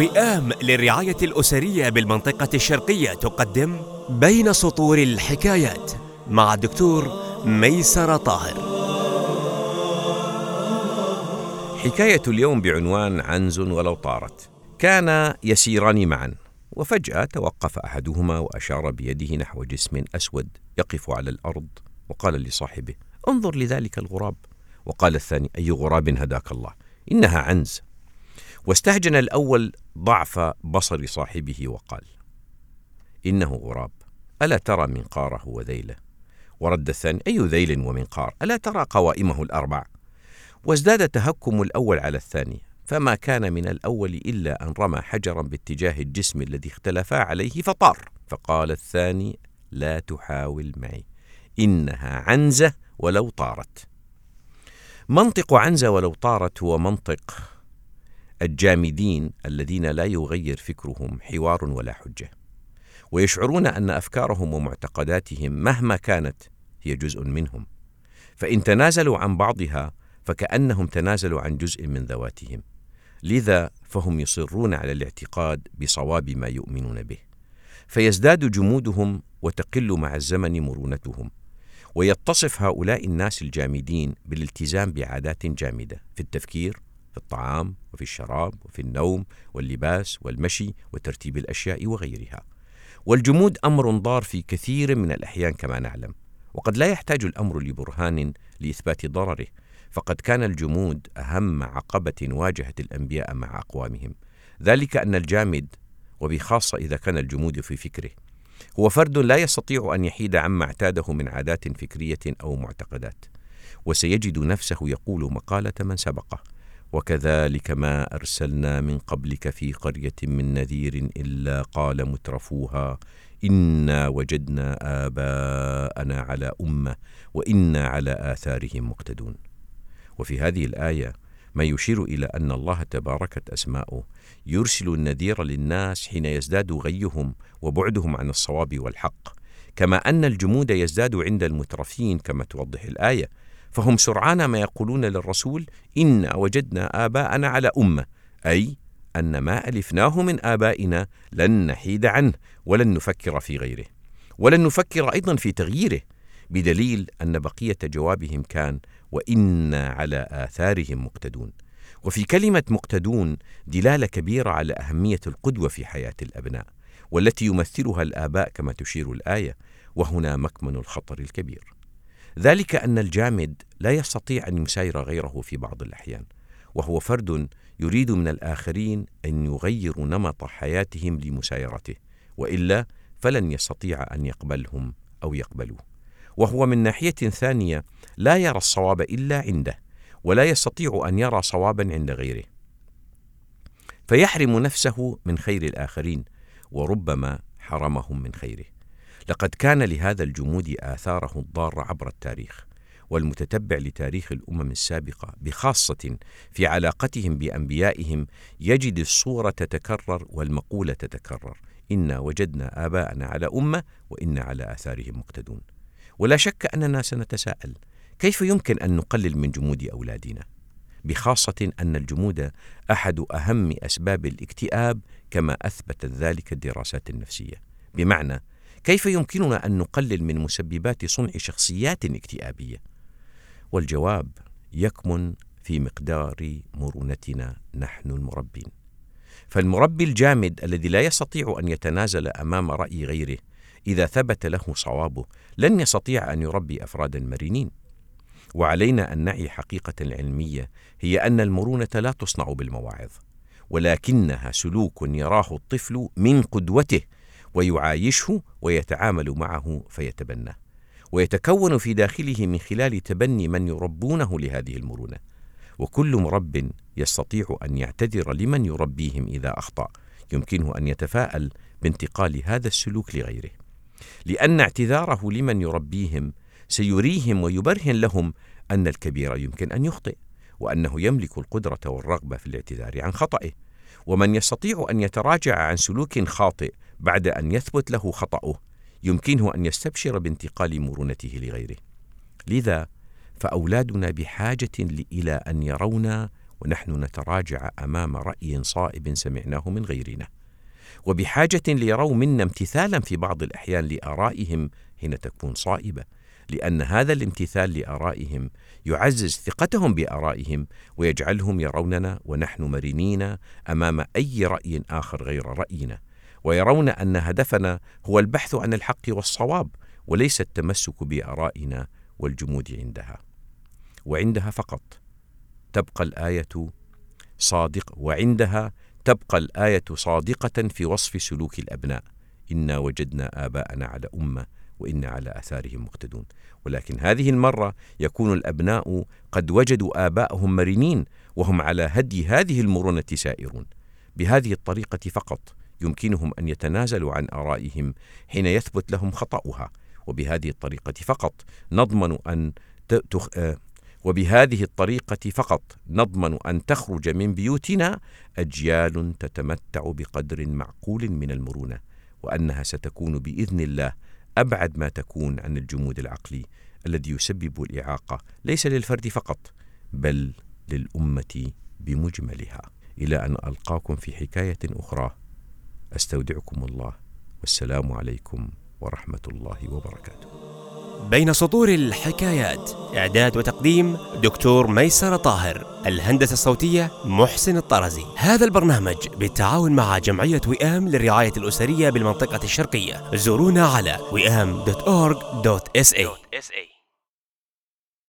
وئام للرعاية الأسرية بالمنطقة الشرقية تقدم بين سطور الحكايات مع الدكتور ميسر طاهر. حكاية اليوم بعنوان عنز ولو طارت. كانا يسيران معا وفجأة توقف أحدهما وأشار بيده نحو جسم أسود يقف على الأرض وقال لصاحبه انظر لذلك الغراب. وقال الثاني أي غراب هداك الله؟ إنها عنز. واستهجن الأول ضعف بصر صاحبه وقال إنه غراب ألا ترى منقاره وذيله؟ ورد الثاني أي ذيل ومنقار؟ ألا ترى قوائمه الأربع؟ وازداد تهكم الأول على الثاني فما كان من الأول إلا أن رمى حجرا باتجاه الجسم الذي اختلفا عليه فطار. فقال الثاني لا تحاول معي إنها عنزة ولو طارت. منطق عنزة ولو طارت هو منطق الجامدين الذين لا يغير فكرهم حوار ولا حجة. ويشعرون أن أفكارهم ومعتقداتهم مهما كانت هي جزء منهم. فإن تنازلوا عن بعضها فكأنهم تنازلوا عن جزء من ذواتهم. لذا فهم يصرون على الاعتقاد بصواب ما يؤمنون به. فيزداد جمودهم وتقل مع الزمن مرونتهم. ويتصف هؤلاء الناس الجامدين بالالتزام بعادات جامدة. في التفكير في الطعام وفي الشراب وفي النوم واللباس والمشي وترتيب الأشياء وغيرها. والجمود أمر ضار في كثير من الأحيان كما نعلم وقد لا يحتاج الأمر لبرهان لإثبات ضرره فقد كان الجمود أهم عقبة واجهت الأنبياء مع أقوامهم. ذلك أن الجامد وبخاصة إذا كان الجمود في فكره هو فرد لا يستطيع أن يحيد عما اعتاده من عادات فكرية أو معتقدات وسيجد نفسه يقول مقالة من سبقه. وكذلك ما أرسلنا من قبلك في قرية من نذير إلا قال مترفوها إنا وجدنا آباءنا على أمة وإنا على آثارهم مقتدون. وفي هذه الآية ما يشير إلى أن الله تباركت أسماؤه يرسل النذير للناس حين يزداد غيهم وبعدهم عن الصواب والحق كما أن الجمود يزداد عند المترفين كما توضح الآية. فهم سرعان ما يقولون للرسول إنا وجدنا آباءنا على أمة. أي أن ما ألفناه من آبائنا لن نحيد عنه ولن نفكر في غيره. ولن نفكر أيضا في تغييره بدليل أن بقية جوابهم كان وإنا على آثارهم مقتدون. وفي كلمة مقتدون دلالة كبيرة على أهمية القدوة في حياة الأبناء والتي يمثلها الآباء كما تشير الآية وهنا مكمن الخطر الكبير. ذلك أن الجامد لا يستطيع أن يساير غيره في بعض الأحيان وهو فرد يريد من الآخرين أن يغيروا نمط حياتهم لمسايرته وإلا فلن يستطيع أن يقبلهم أو يقبلوه. وهو من ناحية ثانية لا يرى الصواب إلا عنده ولا يستطيع أن يرى صوابا عند غيره. فيحرم نفسه من خير الآخرين وربما حرمهم من خيره. لقد كان لهذا الجمود آثاره الضارة عبر التاريخ والمتتبع لتاريخ الأمم السابقة بخاصة في علاقتهم بأنبيائهم يجد الصورة تتكرر والمقولة تتكرر. إنا وجدنا آباءنا على أمة وإنا على آثارهم مقتدون. ولا شك أننا سنتساءل كيف يمكن أن نقلل من جمود أولادنا؟ بخاصة أن الجمود أحد أهم أسباب الاكتئاب كما أثبتت ذلك الدراسات النفسية. بمعنى كيف يمكننا أن نقلل من مسببات صنع شخصيات اكتئابية؟ والجواب يكمن في مقدار مرونتنا نحن المربين. فالمربي الجامد الذي لا يستطيع أن يتنازل أمام رأي غيره إذا ثبت له صوابه لن يستطيع أن يربي أفرادا مرنين. وعلينا أن نعي حقيقة علمية هي أن المرونة لا تصنع بالمواعظ ولكنها سلوك يراه الطفل من قدوته ويعايشه ويتعامل معه فيتبناه ويتكون في داخله من خلال تبني من يربونه لهذه المرونة. وكل مرب يستطيع أن يعتذر لمن يربيهم إذا أخطأ. يمكنه أن يتفاءل بانتقال هذا السلوك لغيره. لأن اعتذاره لمن يربيهم سيريهم ويبرهن لهم أن الكبير يمكن أن يخطئ وأنه يملك القدرة والرغبة في الاعتذار عن خطئه. ومن يستطيع أن يتراجع عن سلوك خاطئ بعد أن يثبت له خطأه يمكنه أن يستبشر بانتقال مرونته لغيره. لذا فأولادنا بحاجة إلى أن يرونا ونحن نتراجع أمام رأي صائب سمعناه من غيرنا. وبحاجة ليروا منا امتثالا في بعض الأحيان لآرائهم حين تكون صائبة. لأن هذا الامتثال لآرائهم يعزز ثقتهم بآرائهم ويجعلهم يروننا ونحن مرنين أمام أي رأي آخر غير رأينا ويرون أن هدفنا هو البحث عن الحق والصواب وليس التمسك بآرائنا والجمود عندها وعندها فقط. تبقى الآية صادق وعندها تبقى الآية صادقة في وصف سلوك الأبناء. إنا وجدنا آباءنا على أمة وإنا على آثارهم مقتدون. ولكن هذه المرة يكون الأبناء قد وجدوا آباءهم مرنين وهم على هدي هذه المرونة سائرون. بهذه الطريقة فقط يمكنهم أن يتنازلوا عن آرائهم حين يثبت لهم خطأها. وبهذه الطريقة فقط نضمن أن تخ... وبهذه الطريقة فقط نضمن أن تخرج من بيوتنا أجيال تتمتع بقدر معقول من المرونة وأنها ستكون بإذن الله أبعد ما تكون عن الجمود العقلي الذي يسبب الإعاقة ليس للفرد فقط بل للأمة بمجملها. إلى أن ألقاكم في حكاية أخرى أستودعكم الله والسلام عليكم ورحمة الله وبركاته. بين سطور الحكايات. إعداد وتقديم دكتور ميسر طاهر الهندسة الصوتية محسن الطرزي. هذا البرنامج بالتعاون مع جمعية وئام للرعاية الأسرية بالمنطقة الشرقية. زورونا على وئام.org.sa